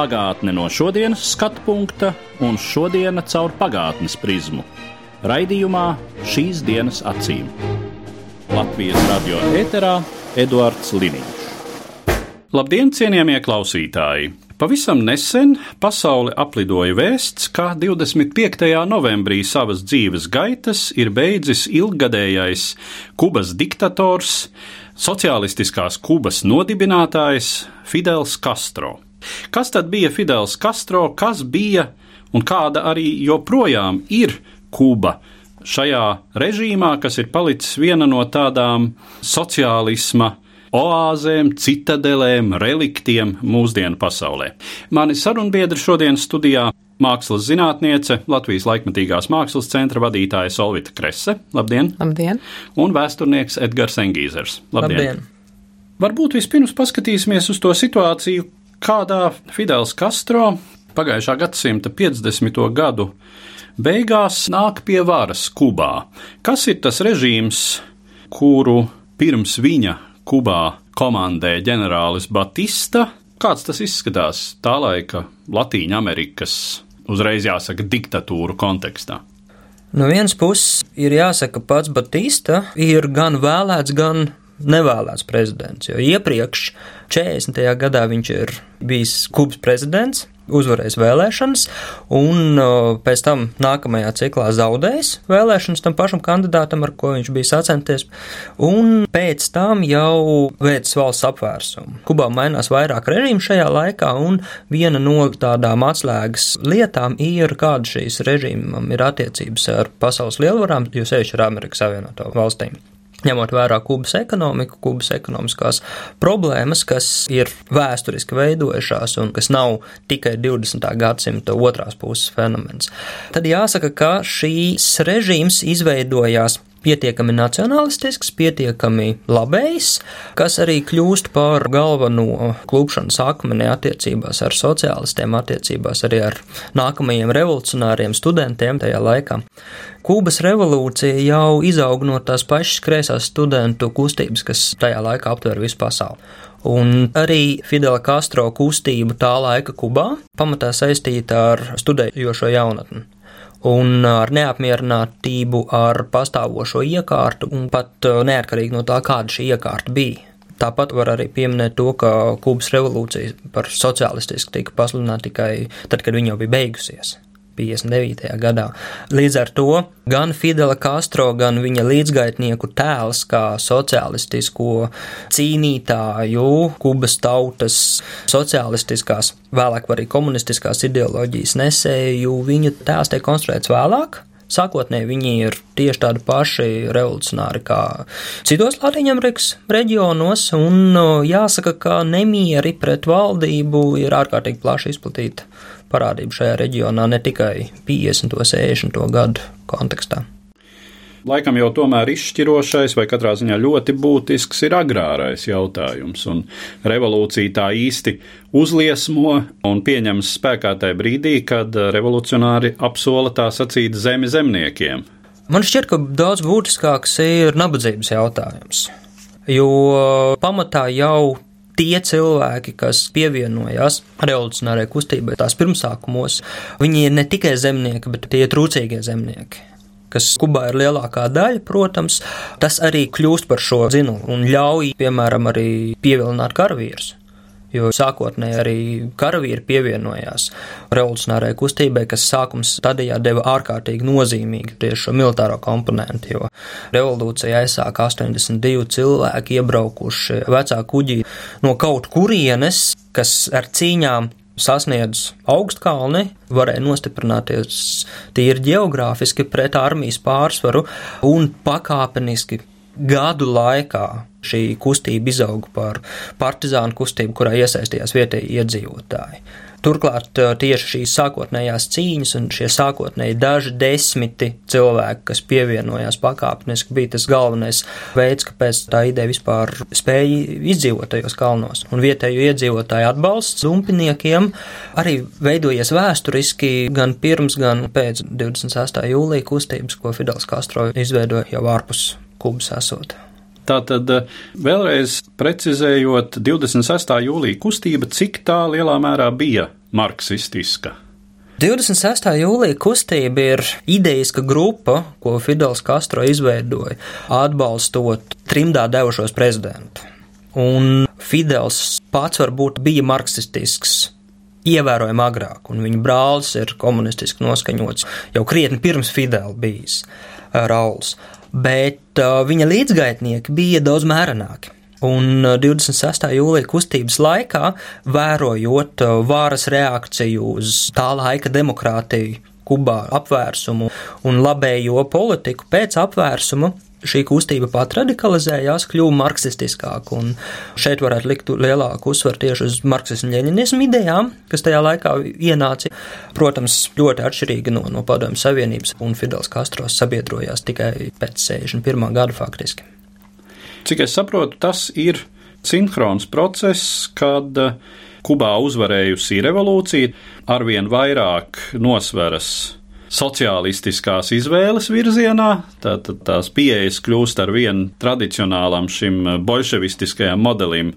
Pagātne no šodienas skatu punkta un šodienas caur pagātnes prizmu. Raidījumā šīs dienas acīm. Latvijas radio eterā Eduards Liniņš. Labdien, cienījamie klausītāji! Pavisam nesen pasauli aplidoja vēsts, ka 25. novembrī savas dzīves gaitas ir beidzis ilggadējais Kubas diktators, sociālistiskās Kubas nodibinātājs Fidels Castro. Kas tad bija Fidels Castro, kas bija un kāda arī joprojām ir Kuba? Šajā režīmā, kas ir palicis viena no tādām sociālisma oāzēm, citadelēm, reliktiem mūsdienu pasaulē. Mani sarunbiedri šodien studijā mākslas zinātniece, Latvijas laikmatīgās mākslas centra vadītāja Solvita Krese, labdien! Labdien! Un vēsturnieks Edgars Engīzers, labdien! Labdien. Varbūt vispirms paskatīsimies uz to situāciju, kādā Fidels Castro pagājušā gadsimta 50. gadu beigās nāk pie varas Kubā. Kas ir tas režīms, kuru pirms viņa Kubā komandē ģenerālis Batista? Kāds tas izskatās tā laika Latīņa Amerikas, uzreiz jāsaka, diktatūru kontekstā? No vienas puses ir jāsaka, pats Batista ir gan vēlēts, gan nevēlēts prezidents, jo iepriekš 40. gadā viņš ir bijis Kubas prezidents, uzvarējis vēlēšanas, un pēc tam nākamajā ciklā zaudējis vēlēšanas tam pašam kandidātam, ar ko viņš bija sacenties, un pēc tam jau veids valsts apvērsumu. Kubā mainās vairāk režīmu šajā laikā, un viena no tādām atslēgas lietām ir, kāda šīs režīmam ir attiecības ar pasaules lielvarām, jo sevišķi ar Amerikas Savienoto valstīm ņemot vērā Kubas ekonomiku, Kubas ekonomiskās problēmas, kas ir vēsturiski veidojušās un kas nav tikai 20. gadsimta otrās puses fenomens. Tad jāsaka, ka šīs režīms izveidojās pietiekami nacionālistisks, pietiekami labējs, kas arī kļūst par galveno klupšanas akmeni attiecībās ar sociālistiem, attiecībās arī ar nākamajiem revolucionāriem studentiem tajā laikā. Kūbas revolūcija jau izaug no tās pašas kreisās studentu kustības, kas tajā laikā aptver visu pasauli. Un arī Fidela Castro kustība tā laika Kubā pamatā saistīta ar studējošo jaunatni un ar neapmierinātību ar pastāvošo iekārtu, un pat uh, neatkarīgi no tā, kāda šī iekārta bija. Tāpat var arī pieminēt to, ka Kubas revolūcija par sociālistisku tika pasludināta tikai tad, kad viņa jau bija beigusies. 59. gadā. Līdz ar to gan Fidela Castro, gan viņa līdzgaitnieku tēls, kā sociālistisko cīnītāju, Kubas tautas sociālistiskās, vēlāk arī komunistiskās ideoloģijas nesēju, viņa tēls tiek konstruēts vēlāk. Sākotnēji viņi ir tieši tādi paši revolucionāri kā citos Latvijas reģionos, un jāsaka, ka nemieri pret valdību ir ārkārtīgi plaši izplatīti parādība šajā reģionā ne tikai 50. un 60. gadu kontekstā. Laikam jau tomēr izšķirošais vai katrā ziņā ļoti būtisks ir agrārais jautājums, un revolūcija tā īsti uzliesmo un pieņems spēkā tajā brīdī, kad revolucionāri apsola tā sacīt zemi zemniekiem. Man šķiet, ka daudz būtiskāks ir nabadzības jautājums, jo pamatā jau tie cilvēki, kas pievienojās revolucionārai kustībai tās pirmsākumos, viņi ir ne tikai zemnieki, bet tie ir trūcīgie zemnieki kas Kubā ir lielākā daļa, protams, tas arī kļūst par šo zinulu un ļauj, piemēram, arī pievilināt karavīrus. Jo sākotnēji arī karavīri pievienojās revolucionārai kustībai, kas sākums tādējā deva ārkārtīgi nozīmīgu tieši šo militāro komponentu, jo revolūcija aizsāka 82 cilvēki iebraukuši vecā kuģī no kaut kurienes, kas ar cīņām sasniedz augstkalni, varēja nostiprināties tīri geogrāfiski pret armijas pārsvaru un pakāpeniski gadu laikā šī kustība izauga par partizānu kustību, kurā iesaistījās vietēji iedzīvotāji. Turklāt tieši šīs sākotnējās cīņas un šie sākotnēji daži desmiti cilvēki, kas pievienojās pakāpeniski, bija tas galvenais veids, kāpēc tā ideja vispār spēja izdzīvot tajos kalnos. Un vietēju iedzīvotāju atbalsts dumpiniekiem arī veidojies vēsturiski gan pirms, gan pēc 28. jūlija kustības, ko Fidels Castro izveidoja jau ārpus Kubas esot. Tātad, vēlreiz precizējot, 26. jūlija kustība, cik tā lielā mērā bija marksistiska? 26. jūlija kustība ir idejiska grupa, ko Fidels Castro izveidoja, atbalstot trimdā devušos prezidentu. Un Fidels pats varbūt bija marksistisks ievērojami agrāk, un viņa brālis ir komunistiski noskaņots jau krietni pirms Fidela bijis Rauls bet uh, viņa līdzgaitnieki bija daudz mērenāki. Un 26. Uh, jūlija kustības laikā, vērojot vāras reakciju uz tā laika demokrātiju, Kubā apvērsumu un labējo politiku pēc apvērsuma, šī kustība pat radikalizējās, kļuva marksistiskāka, šeit varētu likt lielāku uzsvaru tieši uz marksismu-ļeņinismu idejām, kas tajā laikā ienāca. Protams, ļoti atšķirīga no, no Padomju Savienības, un Fidels Kastros sabiedrojās tikai pēc 61. gada faktiski. Cik es saprotu, tas ir sinhrons process, kad Kubā uzvarējusi revolūcija arvien vairāk nosveras sociālistiskās izvēles virzienā, tātad tās pieejas kļūst ar vien tradicionālam šim bolševistiskajam modelim,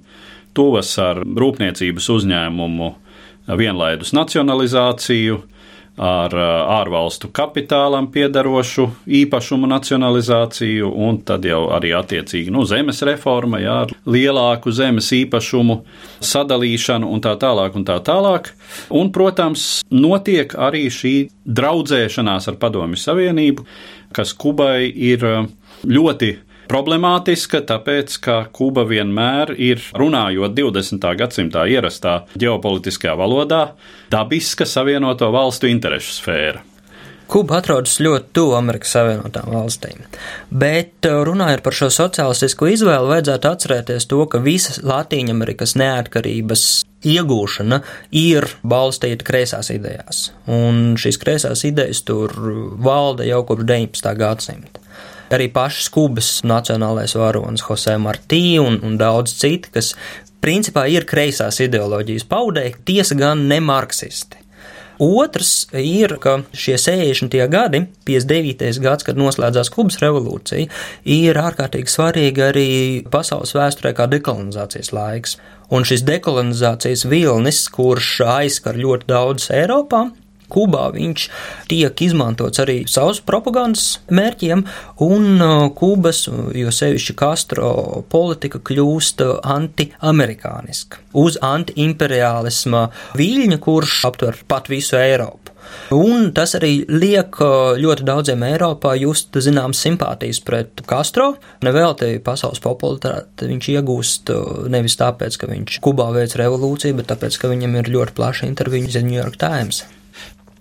tuvas ar rūpniecības uzņēmumu vienlaidus nacionalizāciju, ar ārvalstu kapitālam piedarošu īpašumu nacionalizāciju, un tad jau arī attiecīgi nu, zemes reforma, jā, ar lielāku zemes īpašumu sadalīšanu un tā tālāk. Un tā tālāk. Un, protams, notiek arī šī draudzēšanās ar Padomju Savienību, kas Kubai ir ļoti Problemātiska, tāpēc, ka Kuba vienmēr ir, runājot 20. gadsimtā ierastā ģeopolitiskajā valodā, dabiska Savienoto valstu interešu sfēra. Kuba atrodas ļoti tuvu Amerikas Savienotām valstīm. Bet uh, runājot par šo sociālistisko izvēli, vajadzētu atcerēties to, ka visas Latīņamerikas neatkarības iegūšana ir balstīta kreisās idejās. Un šīs kreisās idejas tur valda jau kopš 19. gadsimta arī pašas Kubas nacionālais varonis Jose Martī un, un daudz citi, kas principā ir kreisās ideoloģijas paudēji, tiesa gan ne marksisti. Otrs ir, ka šie 60. gadi, 59. gads, kad noslēdzās Kubas revolūcija, ir ārkārtīgi svarīgi arī pasaules vēsturē kā dekolonizācijas laiks. Un šis dekolonizācijas vilnis, kurš aizskar ļoti daudz Eiropā, Kubā viņš tiek izmantots arī savus propagandas mērķiem, un uh, Kubas, jo sevišķi Castro politika kļūst anti-amerikāniska, uz anti-imperiālisma viļņa, kurš aptver pat visu Eiropu. Un tas arī liek uh, ļoti daudziem Eiropā just zināmas simpātijas pret Castro. Nevelti pasaules popularitāti viņš iegūst uh, nevis tāpēc, ka viņš Kubā veic revolūciju, bet tāpēc, ka viņam ir ļoti plaša intervija The New York Times.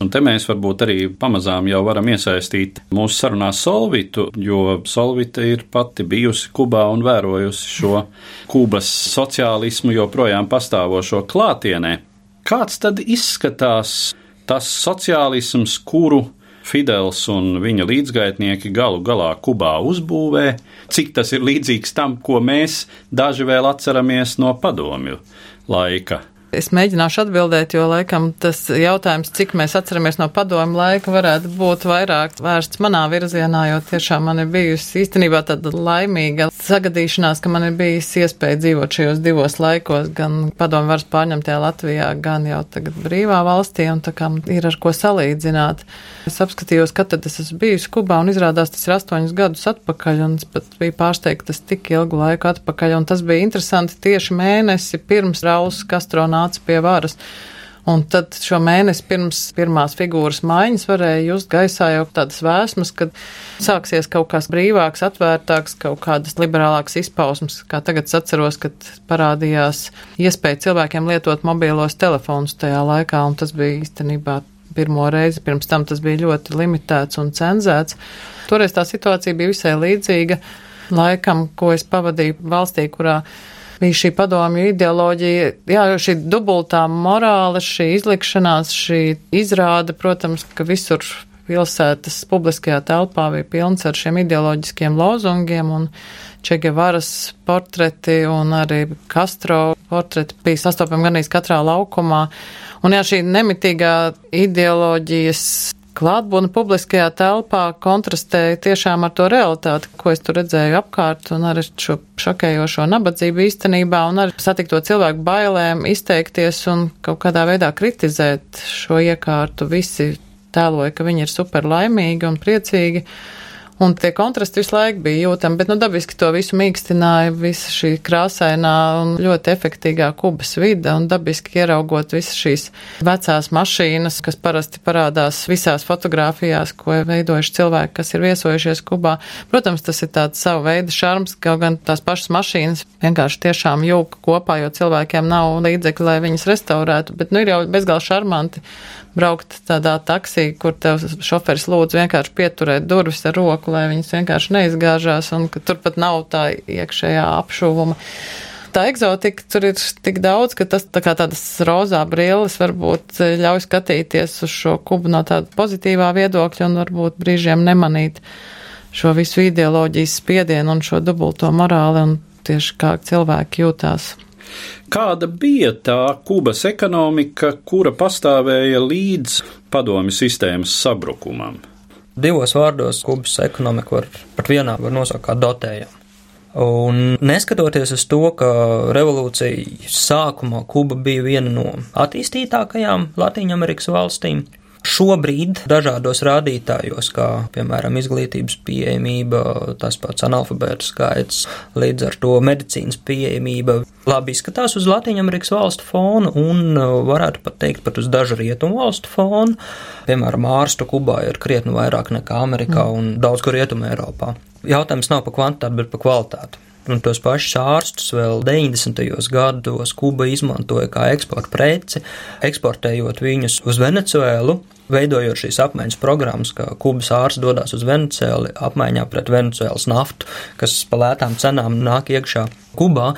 Un te mēs varbūt arī pamazām jau varam iesaistīt mūsu sarunā Solvitu, jo Solvita ir pati bijusi Kubā un vērojusi šo Kubas sociālismu joprojām pastāvošo klātienē. Kāds tad izskatās tas sociālisms, kuru Fidels un viņa līdzgaitnieki galu galā Kubā uzbūvē, cik tas ir līdzīgs tam, ko mēs daži vēl atceramies no padomju laika Es mēģināšu atbildēt, jo laikam tas jautājums, cik mēs atceramies no padomu laika, varētu būt vairāk vērsts manā virzienā, jo tiešām man ir bijusi īstenībā tāda laimīga sagadīšanās, ka man ir bijis iespēja dzīvot šajos divos laikos, gan padomu varas pārņemtajā Latvijā, gan jau tagad brīvā valstī, un tā kā ir ar ko salīdzināt. Es apskatījos, kad tad es esmu bijusi Kubā, un izrādās tas ir astoņus gadus atpakaļ, un es pat biju pārsteigta tas tik ilgu laiku atpakaļ, un tas bija interesanti tieši mēnesi pirms Rauls Kastro nāca pie varas. Un tad šo mēnesi pirms pirmās figūras maiņas varēja just gaisā jau tādas vēsmas, kad sāksies kaut kas brīvāks, atvērtāks, kaut kādas liberālākas izpausmes. Kā tagad es atceros, kad parādījās iespēja cilvēkiem lietot mobilos telefonus tajā laikā, un tas bija īstenībā pirmo reizi. Pirms tam tas bija ļoti limitēts un cenzēts. Toreiz tā situācija bija visai līdzīga laikam, ko es pavadīju valstī, kurā bija šī padomju ideoloģija, jā, šī dubultā morāla, šī izlikšanās, šī izrāda, protams, ka visur pilsētas publiskajā telpā bija pilns ar šiem ideoloģiskiem lozungiem un Čegevaras portreti un arī Castro portreti bija sastopami ganīs katrā laukumā. Un jā, šī nemitīgā ideoloģijas klātbūtne publiskajā telpā kontrastēja tiešām ar to realitāti, ko es tur redzēju apkārt, un ar šo šokējošo nabadzību īstenībā, un ar satikto cilvēku bailēm izteikties un kaut kādā veidā kritizēt šo iekārtu. Visi tēloja, ka viņi ir super laimīgi un priecīgi. Un tie kontrasti visu laiku bija jūtami, bet, nu, dabiski to visu mīkstināja visa šī krāsainā un ļoti efektīgā kubas vide, un dabiski ieraugot visas šīs vecās mašīnas, kas parasti parādās visās fotogrāfijās, ko veidojuši cilvēki, kas ir viesojušies Kubā. Protams, tas ir tāds savu veidu šarms, kaut gan tās pašas mašīnas vienkārši tiešām jūka kopā, jo cilvēkiem nav līdzekļi, lai viņas restaurētu, bet, nu, ir jau bezgal šarmanti braukt tādā taksī, kur tev šoferis lūdzu vienkārši pieturēt durvis ar roku, lai viņas vienkārši neizgāžās un ka turpat nav tā iekšējā apšuvuma. Tā eksotika tur ir tik daudz, ka tas tā kā tādas rozā brilles varbūt ļauj skatīties uz šo kubu no tāda pozitīvā viedokļa un varbūt brīžiem nemanīt šo visu ideoloģijas spiedienu un šo dubulto morāli un tieši kā cilvēki jūtās. Kāda bija tā Kubas ekonomika, kura pastāvēja līdz padomju sistēmas sabrukumam? Divos vārdos Kubas ekonomika var pat vienā var nosaukt kā dotējama. Un neskatoties uz to, ka revolūcijas sākumā Kuba bija viena no attīstītākajām Latvijas valstīm, Šobrīd dažādos rādītājos, kā piemēram izglītības pieejamība, tas pats analfabētu skaits, līdz ar to medicīnas pieejamība, labi izskatās uz Latvijas valstu fonu un uh, varētu pat teikt pat uz dažu rietumu valstu fonu. Piemēram, ārstu Kubā ir krietni vairāk nekā Amerikā mm. un daudz kur rietumu Eiropā. Jautājums nav par kvantitāti, bet par kvalitāti. Un tos pašus ārstus vēl 90. gados Kuba izmantoja kā eksporta preci, eksportējot viņus uz Venecuēlu, veidojot šīs apmaiņas programmas, ka Kubas ārsts dodas uz Venecuēlu apmaiņā pret Venecuēlas naftu, kas pa lētām cenām nāk iekšā Kubā.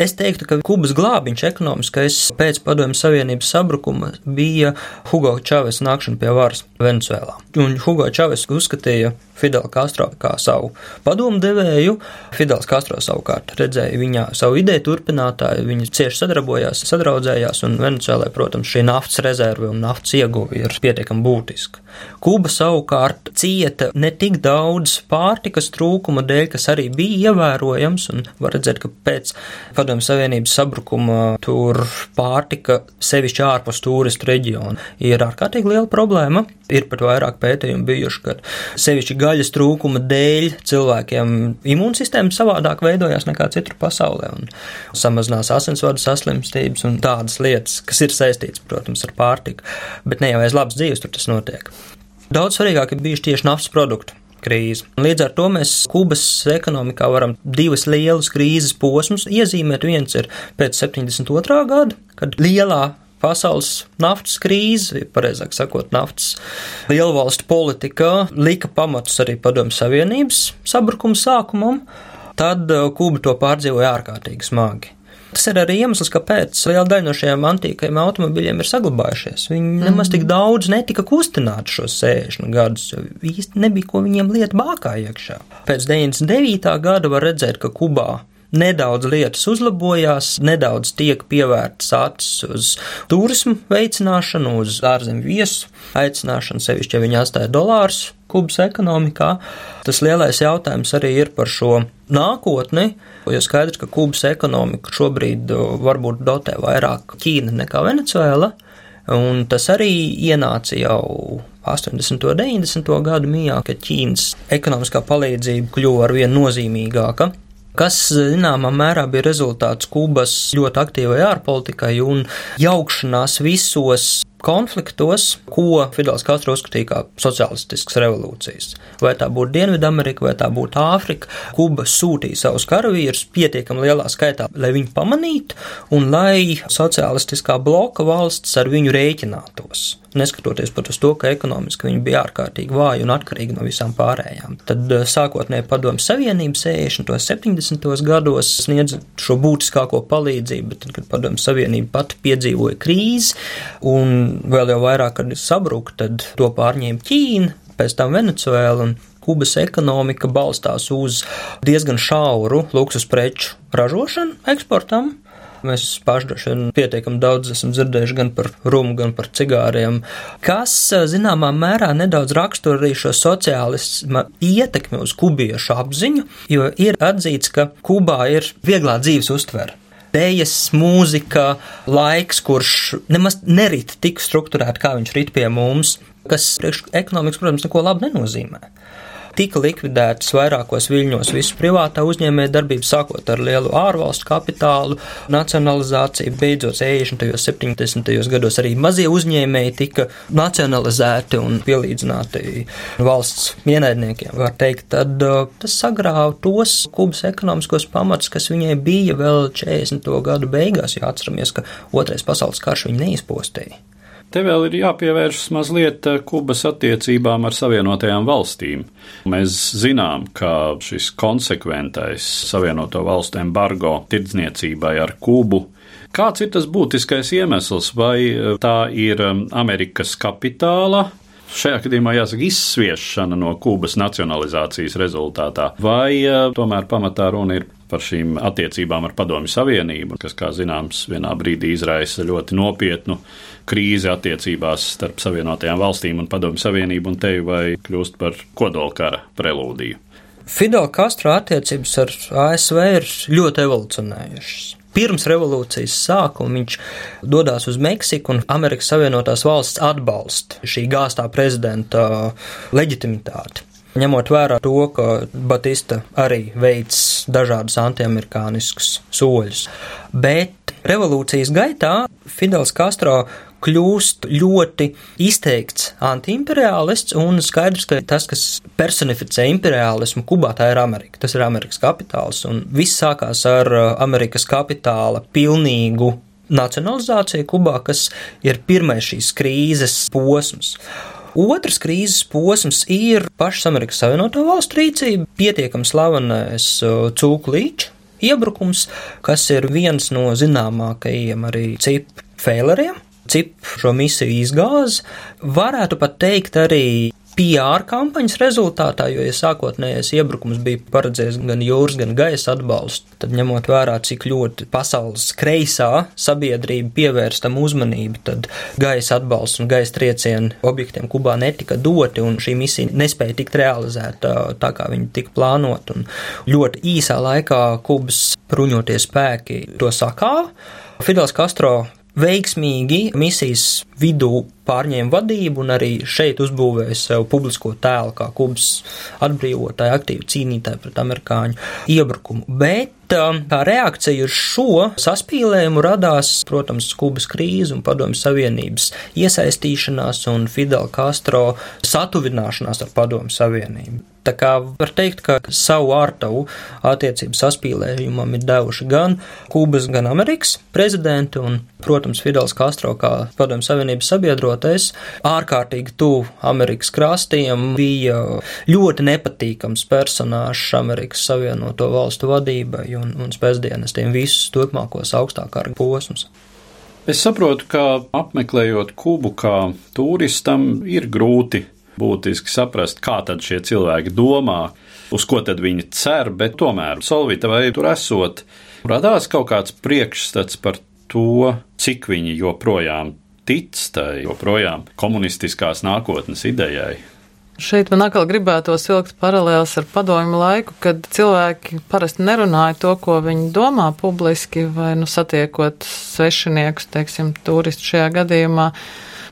Es teiktu, ka Kubas glābiņš ekonomiskais pēc Padomju Savienības sabrukuma bija Hugo Čaves nākšana pie varas Venecuēlā. Un Hugo Čaves uzskatīja Fidelu Castro kā savu padomu devēju. Fidels Castro savukārt redzēja viņā savu ideju turpinātāju, viņi cieši sadarbojās, sadraudzējās, un Venecuēlē, protams, šī naftas rezerve un naftas ieguve ir pietiekami būtiska. Kuba savukārt cieta ne tik daudz pārtikas trūkuma dēļ, kas arī bija ievērojams, un var redzēt, ka pēc Padomju Savienības sabrukuma tur pārtika, sevišķi ārpus turistu reģiona, ir ārkārtīgi liela problēma. Ir pat vairāk pētījumu bijuši, ka sevišķi gaļas trūkuma dēļ cilvēkiem imūnsistēma savādāk veidojās nekā citur pasaulē, un samazinās asinsvadu saslimstības un tādas lietas, kas ir saistītas, protams, ar pārtiku, bet ne jau aiz labas dzīves tur tas notiek. Daudz svarīgāk ir bijuši tieši naftas produkti krīze. Līdz ar to mēs Kubas ekonomikā varam divas lielas krīzes posmus iezīmēt. Viens ir pēc 72. gada, kad lielā pasaules naftas krīze, pareizāk sakot, naftas lielvalstu politika lika pamatus arī padomju savienības sabrukuma sākumam, tad uh, Kuba to pārdzīvoja ārkārtīgi smagi. Tas ir arī iemesls, kāpēc liela daļa no šiem antīkajiem automobiļiem ir saglabājušies. Viņi mm. nemaz tik daudz netika kustināti šos 60 gadus, jo īsti nebija ko viņiem liet bākā iekšā. Pēc 99. gada var redzēt, ka Kubā nedaudz lietas uzlabojās, nedaudz tiek pievērtas acis uz turismu veicināšanu, uz ārzemju viesu aicināšanu, sevišķi, ja viņi atstāja dolārus Kubas ekonomikā. Tas lielais jautājums arī ir par šo nākotni, jo skaidrs, ka Kubas ekonomika šobrīd varbūt dotē vairāk Ķīna nekā Venecuēla, un tas arī ienāca jau 80. un 90. gadu mijā, kad Ķīnas ekonomiskā palīdzība kļuva arvien nozīmīgāka kas zināmā mērā bija rezultāts Kubas ļoti aktīvai ārpolitikai un jaukšanās visos konfliktos, ko Fidels Castro uzskatīja par sociālistiskas revolūcijas. Vai tā būtu Dienvidamerika, vai tā būtu Āfrika, Kuba sūtīja savus karavīrus pietiekami lielā skaitā, lai viņi pamanītu un lai sociālistiskā bloka valsts ar viņu rēķinātos. Neskatoties pat uz to, ka ekonomiski viņi bija ārkārtīgi vāji un atkarīgi no visām pārējām. Tad eh, sākotnēji padomju Savienība 60. un 70. gados sniedz šo būtiskāko palīdzību, bet tad, kad padomju Savienība pati piedzīvoja krīzi un vēl jau vairāk, kad sabruka, tad to pārņēma Ķīna, pēc tam Venecuēla un Kubas ekonomika balstās uz diezgan šauru luksus preču ražošanu, eksportam. Mēs vien pietiekami daudz esam dzirdējuši gan par rumu, gan par cigāriem, kas zināmā mērā nedaudz raksturo arī šo sociālismu ietekmi uz kubiešu apziņu, jo ir atzīts, ka Kubā ir vieglā dzīves uztvere dēļas, mūzika, laiks, kurš nemaz nerit tik strukturēti, kā viņš rit pie mums, kas priekš ekonomikas, protams, neko labu nenozīmē tika likvidētas vairākos viļņos visas privātā uzņēmēja darbības, sākot ar lielu ārvalstu kapitālu, nacionalizāciju, beidzot 60. un 70. gados arī mazie uzņēmēji tika nacionalizēti un pielīdzināti valsts ienaidniekiem, var teikt, tad uh, tas sagrāva tos Kubas ekonomiskos pamatus, kas viņai bija vēl 40. gadu beigās, jo atceramies, ka otrais pasaules karš viņu neizpostīja. Te vēl ir jāpievēršas mazliet eh, Kubas attiecībām ar Savienotajām valstīm. Mēs zinām, ka šis konsekventais Savienoto valstu embargo tirdzniecībai ar Kubu Kāds ir tas būtiskais iemesls? Vai eh, tā ir eh, Amerikas kapitāla šajā gadījumā jāsaka izsviešana no Kubas nacionalizācijas rezultātā, vai tomēr pamatā runa ir par šīm attiecībām ar Padomju Savienību, kas, kā zināms, vienā brīdī izraisa ļoti nopietnu krīzi attiecībās starp Savienotajām valstīm un Padomju Savienību, un te vai kļūst par kodolkara prelūdiju. Fidel Castro attiecības ar ASV ir ļoti evolucionējušas. Pirms revolūcijas sākuma viņš dodas uz Meksiku, un Amerikas Savienotās valsts atbalsta šī gāztā prezidenta leģitimitāti. Ņemot vērā to, ka Batista arī veids dažādus antiamerikāniskus soļus. Bet revolūcijas gaitā Fidels Castro kļūst ļoti izteikts antiimperialists, un skaidrs, ka tas, kas personificē imperialismu Kubā, tā ir Amerika. Tas ir Amerikas kapitāls, un viss sākās ar uh, Amerikas kapitāla pilnīgu nacionalizāciju Kubā, kas ir pirmais šīs krīzes posms. Otrs krīzes posms ir pašas Amerikas Savienoto Valstu rīcība, pietiekami slavenais uh, cūku līča iebrukums, kas ir viens no zināmākajiem arī cipu feileriem. CIP šo misiju izgāz, varētu pat teikt arī PR kampaņas rezultātā, jo, ja sākotnējais iebrukums bija paredzējis gan jūras, gan gaisa atbalstu, tad ņemot vērā, cik ļoti pasaules kreisā sabiedrība pievērst tam uzmanību, tad gaisa atbalsts un gaisa triecieni objektiem Kubā netika doti, un šī misija nespēja tikt realizēta tā, kā viņa tika plānota, ļoti īsā laikā Kubas bruņoties spēki to sakāva. Fidels Castro veiksmīgi misijas vidū pārņēma vadību un arī šeit uzbūvēja sev publisko tēlu kā Kubas atbrīvotāja, aktīvi cīnītāja pret amerikāņu iebrukumu. Bet um, kā reakcija uz šo saspīlējumu radās, protams, Kubas krīze un Padomju Savienības iesaistīšanās un Fidel Castro satuvināšanās ar Padomju Savienību. Tā kā var teikt, ka savu ārtavu attiecību saspīlējumam ir devuši gan Kubas, gan Amerikas prezidenti, un, protams, Fidels Castro kā Padomju Savienības sabiedrotais ārkārtīgi tuvu Amerikas krastiem bija ļoti nepatīkams personāžs Amerikas Savienoto valstu vadībai un, un spēcdienestiem visus turpmākos augstākā posmus. Es saprotu, ka apmeklējot Kubu kā turistam ir grūti būtiski saprast, kā tad šie cilvēki domā, uz ko tad viņi cer, bet tomēr Solvita vai tur esot, radās kaut kāds priekšstats par to, cik viņi joprojām tic tai joprojām komunistiskās nākotnes idejai. Šeit man atkal gribētos vilkt paralēlus ar padomju laiku, kad cilvēki parasti nerunāja to, ko viņi domā publiski, vai nu satiekot svešiniekus, teiksim, turistu šajā gadījumā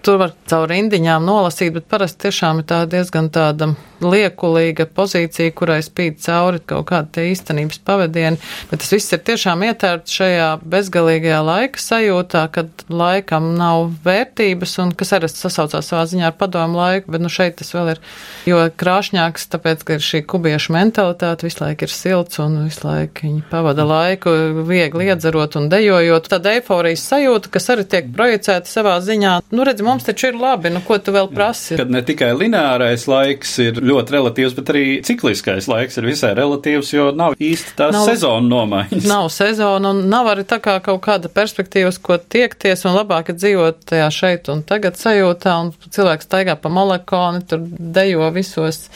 Tur var caur rindiņām nolasīt, bet parasti tiešām ir tā diezgan tāda liekulīga pozīcija, kurai spīd cauri kaut kāda tie īstenības pavadieni, bet tas viss ir tiešām ietērts šajā bezgalīgajā laika sajūtā, kad laikam nav vērtības un kas arī sasaucās savā ziņā ar padomu laiku, bet nu šeit tas vēl ir, jo krāšņāks, tāpēc, ka ir šī kubiešu mentalitāte, visu laiku ir silts un visu laiku viņi pavada laiku viegli iedzerot un dejojot. Tāda eiforijas sajūta, kas arī tiek projicēta savā ziņā. Nu, redz, mums taču ir labi, nu ko tu vēl prasi? Kad ne tikai lineārais laiks ir ļoti relatīvs, bet arī cikliskais laiks ir visai relatīvs, jo nav īsti tā nav, sezona nomaiņas. Nav sezona un nav arī tā kā kaut kāda perspektīvas, ko tiekties un labāk ir dzīvot tajā šeit un tagad sajūtā un cilvēks staigā pa molekoni, tur dejo visos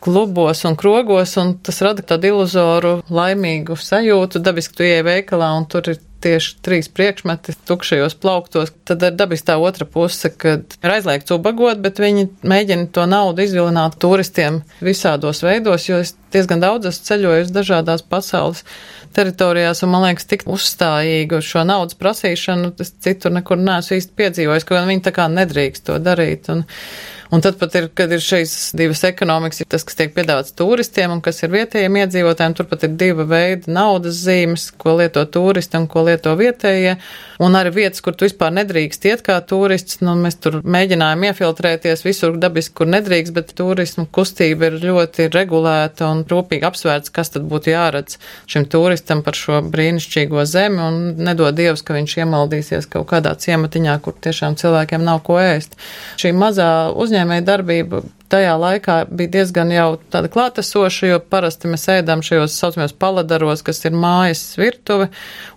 klubos un krogos un tas rada tādu iluzoru laimīgu sajūtu. Dabiski tu ieej veikalā un tur ir tieši trīs priekšmeti tukšajos plauktos. Tad ir dabiski tā otra puse, kad ir aizliegts ubagot, bet viņi mēģina to naudu izvilināt turistiem visādos veidos, jo es diezgan daudz esmu ceļojis dažādās pasaules teritorijās, un man liekas, tik uzstājīgi uz šo naudas prasīšanu, es citur nekur neesmu īsti piedzīvojis, ka viņi tā kā nedrīkst to darīt. Un, Un tad pat ir, kad ir šīs divas ekonomikas, ir tas, kas tiek piedāvāts turistiem un kas ir vietējiem iedzīvotājiem, turpat ir diva veida naudas zīmes, ko lieto turisti un ko lieto vietējie. Un arī vietas, kur tu vispār nedrīkst iet kā turists, nu, mēs tur mēģinājām iefiltrēties visur dabiski, kur nedrīkst, bet turismu kustība ir ļoti regulēta un rūpīgi apsvērts, kas tad būtu jāredz šim turistam par šo brīnišķīgo zemi un nedod Dievs, ka viņš iemaldīsies kaut kādā ciematiņā, kur tiešām cilvēkiem nav ko ēst. Šī mazā uzņēmuma uzņēmēja darbība tajā laikā bija diezgan jau tāda klātesoša, jo parasti mēs ēdam šajos saucamajos paladaros, kas ir mājas virtuve,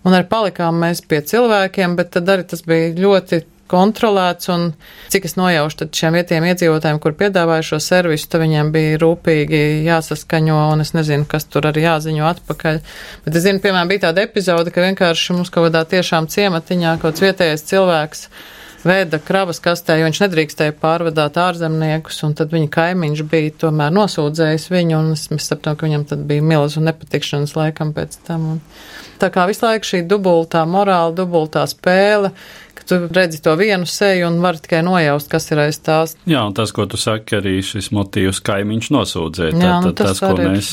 un arī palikām mēs pie cilvēkiem, bet tad arī tas bija ļoti kontrolēts, un cik es nojaušu, tad šiem vietējiem iedzīvotājiem, kur piedāvāja šo servisu, tad viņiem bija rūpīgi jāsaskaņo, un es nezinu, kas tur arī jāziņo atpakaļ. Bet es zinu, piemēram, bija tāda epizode, ka vienkārši mums kaut kādā tiešām ciematiņā kaut kāds vietējais cilvēks vēda kravas kastē, jo viņš nedrīkstēja pārvadāt ārzemniekus, un tad viņa kaimiņš bija tomēr nosūdzējis viņu, un es saprotu, ka viņam tad bija milzu nepatikšanas laikam pēc tam. Un tā kā visu laiku šī dubultā morāla, dubultā spēle, tu redzi to vienu seju un vari tikai nojaust, kas ir aiz tās. Jā, un tas, ko tu saki, arī šis motīvs kaimiņš nosūdzēja. Jā, tad, nu, tas, tas, ko mēs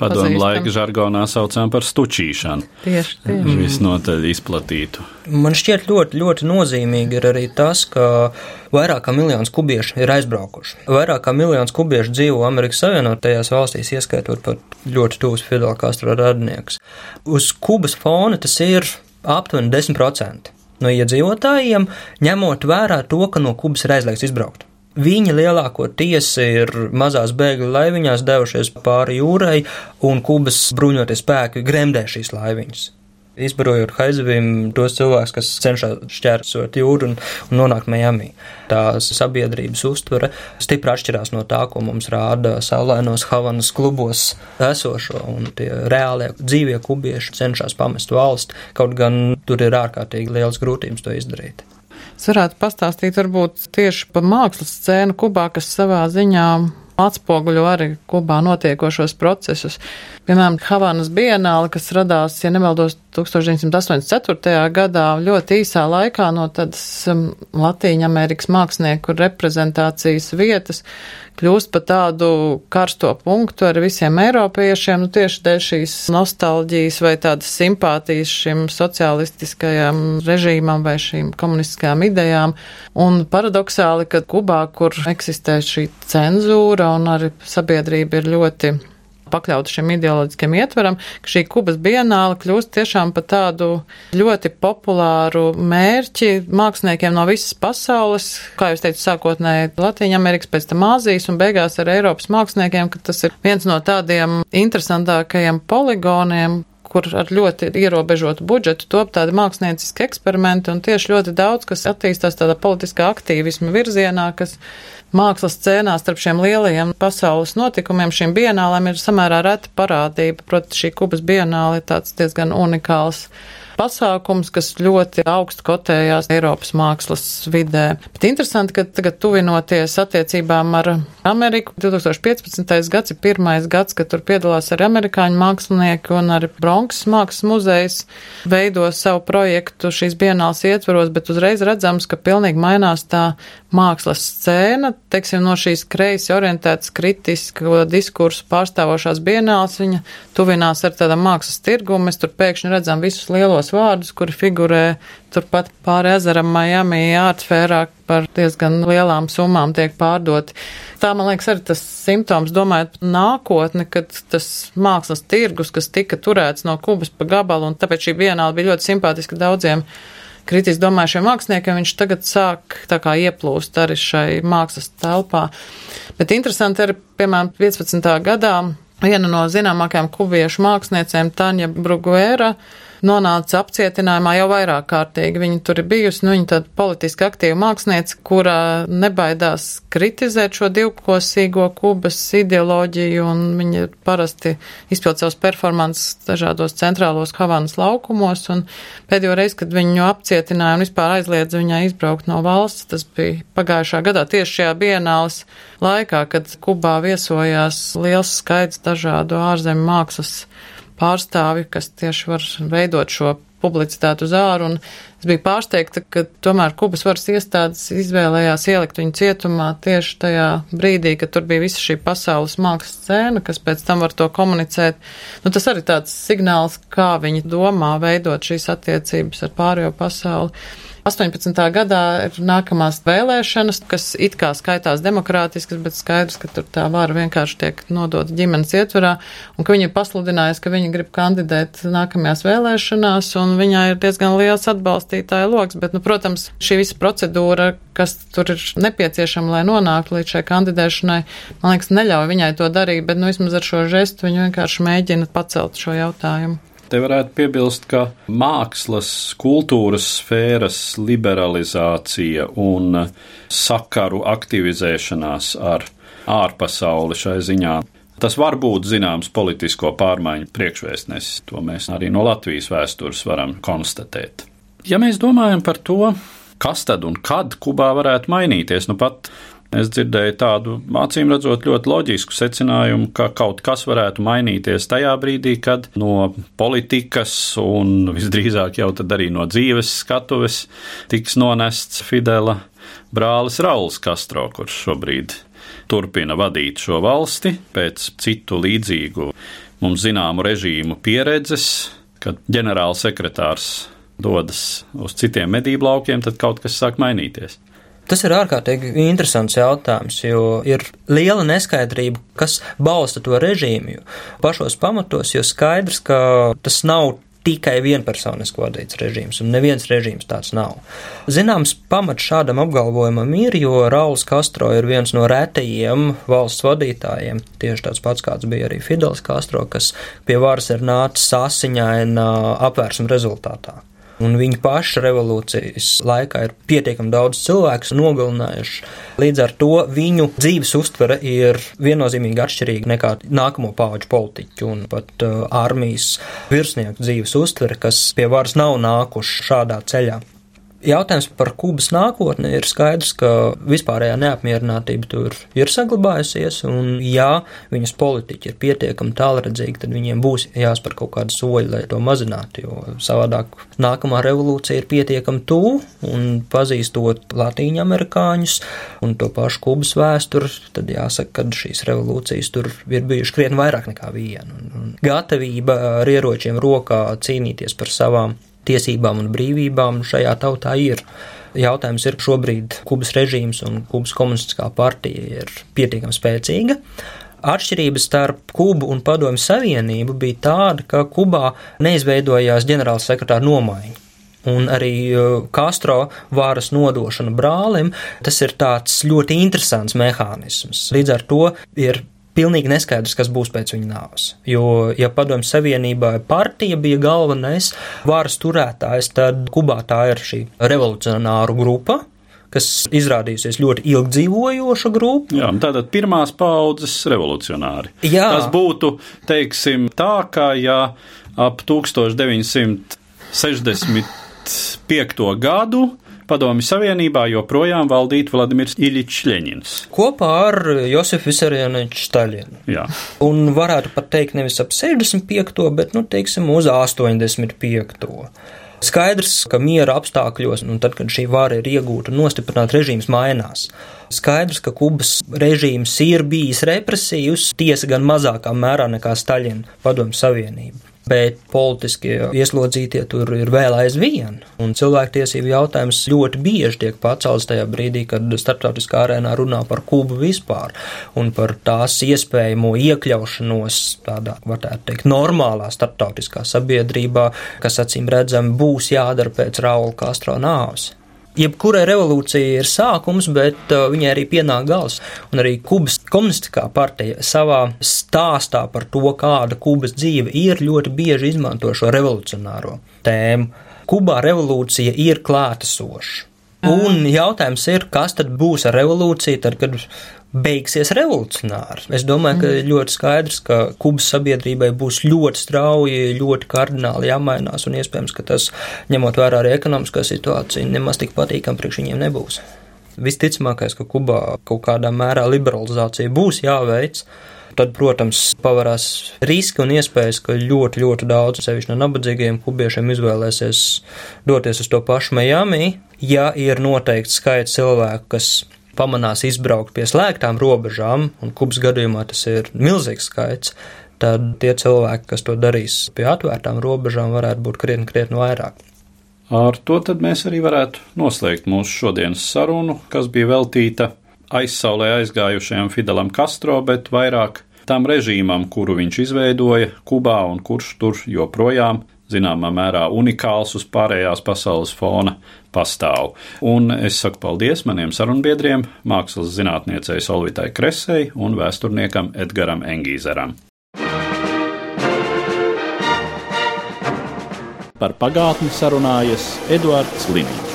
padomu laika žargonā saucām par stučīšanu. Tieši, tieši. Visnotaļ izplatītu. Man šķiet ļoti, ļoti nozīmīgi ir arī tas, ka vairāk kā miljons kubiešu ir aizbraukuši. Vairāk kā miljons kubiešu dzīvo Amerikas Savienotajās valstīs, ieskaitot pat ļoti tuvus Fidel Castro radinieks. Uz Kubas fona tas ir aptuveni 10% no iedzīvotājiem, ņemot vērā to, ka no Kubas ir aizliegts izbraukt. Viņi lielākoties ir mazās bēgļu laiviņās devušies pāri jūrai, un Kubas bruņoties spēki gremdē šīs laiviņas izbarojot haizivīm tos cilvēkus, kas cenšas šķērsot jūru un, un nonākt Miami. Tā sabiedrības uztvere stipri atšķirās no tā, ko mums rāda saulēnos Havanas klubos esošo, un tie reālie dzīvie kubieši cenšas pamest valsti, kaut gan tur ir ārkārtīgi liels grūtības to izdarīt. Es varētu pastāstīt varbūt tieši par mākslas scēnu Kubā, kas savā ziņā atspoguļo arī Kubā notiekošos procesus. Piemēram, Havanas bienāla, kas radās, ja nemaldos, 1984. gadā ļoti īsā laikā no tādas um, Latīņa Amerikas mākslinieku reprezentācijas vietas, kļūst par tādu karsto punktu ar visiem eiropiešiem, nu tieši dēļ šīs nostalģijas vai tādas simpātijas šim socialistiskajam režīmam vai šīm komunistiskajām idejām. Un paradoxāli, ka Kubā, kur eksistē šī cenzūra un arī sabiedrība ir ļoti pakļauta šim ideoloģiskiem ietveram, ka šī Kubas bienāla kļūst tiešām par tādu ļoti populāru mērķi māksliniekiem no visas pasaules, kā jūs teicu, sākotnēji Latvijas Amerikas, pēc tam Āzijas un beigās ar Eiropas māksliniekiem, ka tas ir viens no tādiem interesantākajiem poligoniem, kur ar ļoti ierobežotu budžetu top tādi mākslinieciski eksperimenti un tieši ļoti daudz, kas attīstās tādā politiskā aktīvisma virzienā, kas mākslas scēnā starp šiem lielajiem pasaules notikumiem, šīm bienālēm ir samērā reta parādība. Proti, šī Kubas bienāla ir tāds diezgan unikāls pasākums, kas ļoti augstu kotējās Eiropas mākslas vidē. Bet interesanti, ka tagad tuvinoties attiecībām ar Ameriku, 2015. gads ir pirmais gads, kad tur piedalās arī amerikāņu mākslinieki un arī Bronxas mākslas muzejs veido savu projektu šīs bienāls ietvaros, bet uzreiz redzams, ka pilnīgi mainās tā mākslas scēna, teiksim, no šīs kreisi orientētas kritisko diskursu pārstāvošās bienāls, viņa tuvinās ar tādām mākslas tirgumu, mēs tur pēkšņi redzam visus lielos vārdus, kuri figurē turpat pāri ezeram Miami ārtsfērā par diezgan lielām summām tiek pārdoti. Tā, man liekas, arī tas simptoms, domājot nākotni, kad tas mākslas tirgus, kas tika turēts no Kubas pa gabalu, un tāpēc šī bienāla bija ļoti simpātiska daudziem kritiski domājušiem māksliniekiem, viņš tagad sāk tā kā ieplūst arī šai mākslas telpā. Bet interesanti arī, piemēram, 15. gadā viena no zināmākajām kubiešu māksliniecēm, Tanja Bruguēra, nonāca apcietinājumā jau vairāk kārtīgi. Viņa tur ir bijusi, nu, viņa tāda politiski aktīva mākslinieca, kura nebaidās kritizēt šo divkosīgo Kubas ideoloģiju, un viņa parasti izpild savus performances dažādos centrālos Havanas laukumos, un pēdējo reizi, kad viņu apcietināja un vispār aizliedza viņai izbraukt no valsts, tas bija pagājušā gadā tieši šajā bienāls laikā, kad Kubā viesojās liels skaits dažādu ārzemju mākslas pārstāvi, kas tieši var veidot šo publicitātu uz āru, un es biju pārsteigta, ka tomēr Kubas varas iestādes izvēlējās ielikt viņu cietumā tieši tajā brīdī, kad tur bija visa šī pasaules mākslas scēna, kas pēc tam var to komunicēt. Nu, tas arī tāds signāls, kā viņi domā veidot šīs attiecības ar pārējo pasauli. 18. gadā ir nākamās vēlēšanas, kas it kā skaitās demokrātiskas, bet skaidrs, ka tur tā vara vienkārši tiek nodota ģimenes ietvarā, un ka viņa ir pasludinājusi, ka viņa grib kandidēt nākamajās vēlēšanās, un viņai ir diezgan liels atbalstītāja loks, bet, nu, protams, šī visa procedūra, kas tur ir nepieciešama, lai nonāktu līdz šai kandidēšanai, man liekas, neļauj viņai to darīt, bet, nu, vismaz ar šo žestu viņa vienkārši mēģina pacelt šo jautājumu. Te varētu piebilst, ka mākslas, kultūras sfēras liberalizācija un sakaru aktivizēšanās ar ārpasauli šai ziņā. Tas var būt zināms politisko pārmaiņu priekšvēstnesis. To mēs arī no Latvijas vēstures varam konstatēt. Ja mēs domājam par to, kas tad un kad Kubā varētu mainīties, nu pat Es dzirdēju tādu acīm redzot ļoti loģisku secinājumu, ka kaut kas varētu mainīties tajā brīdī, kad no politikas un visdrīzāk jau tad arī no dzīves skatuves tiks nonests Fidela brālis Rauls Castro, kurš šobrīd turpina vadīt šo valsti pēc citu līdzīgu mums zināmu režīmu pieredzes, kad ģenerālsekretārs dodas uz citiem medību laukiem, tad kaut kas sāk mainīties. Tas ir ārkārtīgi interesants jautājums, jo ir liela neskaidrība, kas balsta to režīmu. Pašos pamatos jau skaidrs, ka tas nav tikai vienpersoniski vadīts režīms, un neviens režīms tāds nav. Zināms, pamats šādam apgalvojumam ir, jo Rauls Castro ir viens no retajiem valsts vadītājiem, tieši tāds pats kāds bija arī Fidels Castro, kas pie varas ir nācis asiņaina apvērsuma rezultātā. Un viņa paša revolūcijas laikā ir pietiekami daudz cilvēku nogalinājuši. Līdz ar to viņu dzīves uztvere ir viennozīmīgi atšķirīga nekā nākamo pauģu politiķu un pat uh, armijas virsnieku dzīves uztvere, kas pie varas nav nākuši šādā ceļā. Jautājums par Kubas nākotni ir skaidrs, ka vispārējā neapmierinātība tur ir saglabājusies, un ja viņas politiķi ir pietiekami tālredzīgi, tad viņiem būs jāspēr kaut kādi soļi, lai to mazinātu, jo savādāk nākamā revolūcija ir pietiekami tuvu, un pazīstot latīņu amerikāņus un to pašu Kubas vēsturi, tad jāsaka, ka šīs revolūcijas tur ir bijušas krietni vairāk nekā viena. Un, gatavība ar ieročiem rokā cīnīties par savām tiesībām un brīvībām šajā tautā ir. Jautājums ir, šobrīd Kubas režīms un Kubas komunistiskā partija ir pietiekami spēcīga. Atšķirība starp Kubu un Padomju Savienību bija tāda, ka Kubā neizveidojās ģenerāla sekretāra nomaiņa un arī Castro varas nodošana brālim, tas ir tāds ļoti interesants mehānisms. Līdz ar to ir pilnīgi neskaidrs, kas būs pēc viņa nāves. Jo, ja padomju savienībā partija bija galvenais varas turētājs, tad Kubā tā ir šī revolucionāru grupa, kas izrādījusies ļoti ilgdzīvojoša grupa. Jā, tātad pirmās paudzes revolucionāri. Jā. Tas būtu, teiksim, tā, kā ja ap 1900. 65. gadu Padomju Savienībā joprojām valdīt Vladimirs Iļičs Ļeņins. Kopā ar Josefu Visarjanoviču Staļinu. Jā. Un varētu pat teikt nevis ap 65. bet, nu, teiksim, uz 85. Skaidrs, ka miera apstākļos, un tad, kad šī vara ir iegūta un nostiprināta, režīms mainās. Skaidrs, ka Kubas režīms ir bijis represīvs, tiesa gan mazākā mērā nekā Staļina padomju savienība bet politiskie ieslodzītie tur ir vēl aizvien. Un cilvēktiesību jautājums ļoti bieži tiek pacelts tajā brīdī, kad starptautiskā arēnā runā par Kubu vispār un par tās iespējamo iekļaušanos tādā, varētu teikt, normālā starptautiskā sabiedrībā, kas acīm redzami būs jādara pēc Raula Castro nāves jebkurai revolūcijai ir sākums, bet uh, viņai arī pienāk gals. Un arī Kubas komunistiskā partija savā stāstā par to, kāda Kubas dzīve ir, ļoti bieži izmanto šo revolucionāro tēmu. Kubā revolūcija ir klātesoša. Un jautājums ir, kas tad būs ar revolūciju, tad, kad beigsies revolucionāri. Es domāju, ka mm. ļoti skaidrs, ka Kubas sabiedrībai būs ļoti strauji, ļoti kardināli jāmainās, un iespējams, ka tas, ņemot vērā arī ekonomiskā situācija, nemaz tik patīkam priekš viņiem nebūs. Visticamākais, ka Kubā kaut kādā mērā liberalizācija būs jāveic. Tad, protams, pavarās riski un iespējas, ka ļoti, ļoti daudz, sevišķi no nabadzīgiem kubiešiem, izvēlēsies doties uz to pašu Miami. Ja ir noteikts skaits cilvēku, kas pamanās izbraukt pie slēgtām robežām, un Kubas gadījumā tas ir milzīgs skaits, tad tie cilvēki, kas to darīs pie atvērtām robežām, varētu būt krietni, krietni vairāk. Ar to tad mēs arī varētu noslēgt mūsu šodienas sarunu, kas bija veltīta aizsaulē aizgājušajam Fidelam Castro, bet vairāk tam režīmam, kuru viņš izveidoja Kubā un kurš tur joprojām zināmā mērā unikāls uz pārējās pasaules fona pastāv. Un es saku paldies maniem sarunbiedriem, mākslas zinātniecei Solvitai Kresei un vēsturniekam Edgaram Engīzeram. Par pagātni sarunājas Eduards Liniņš.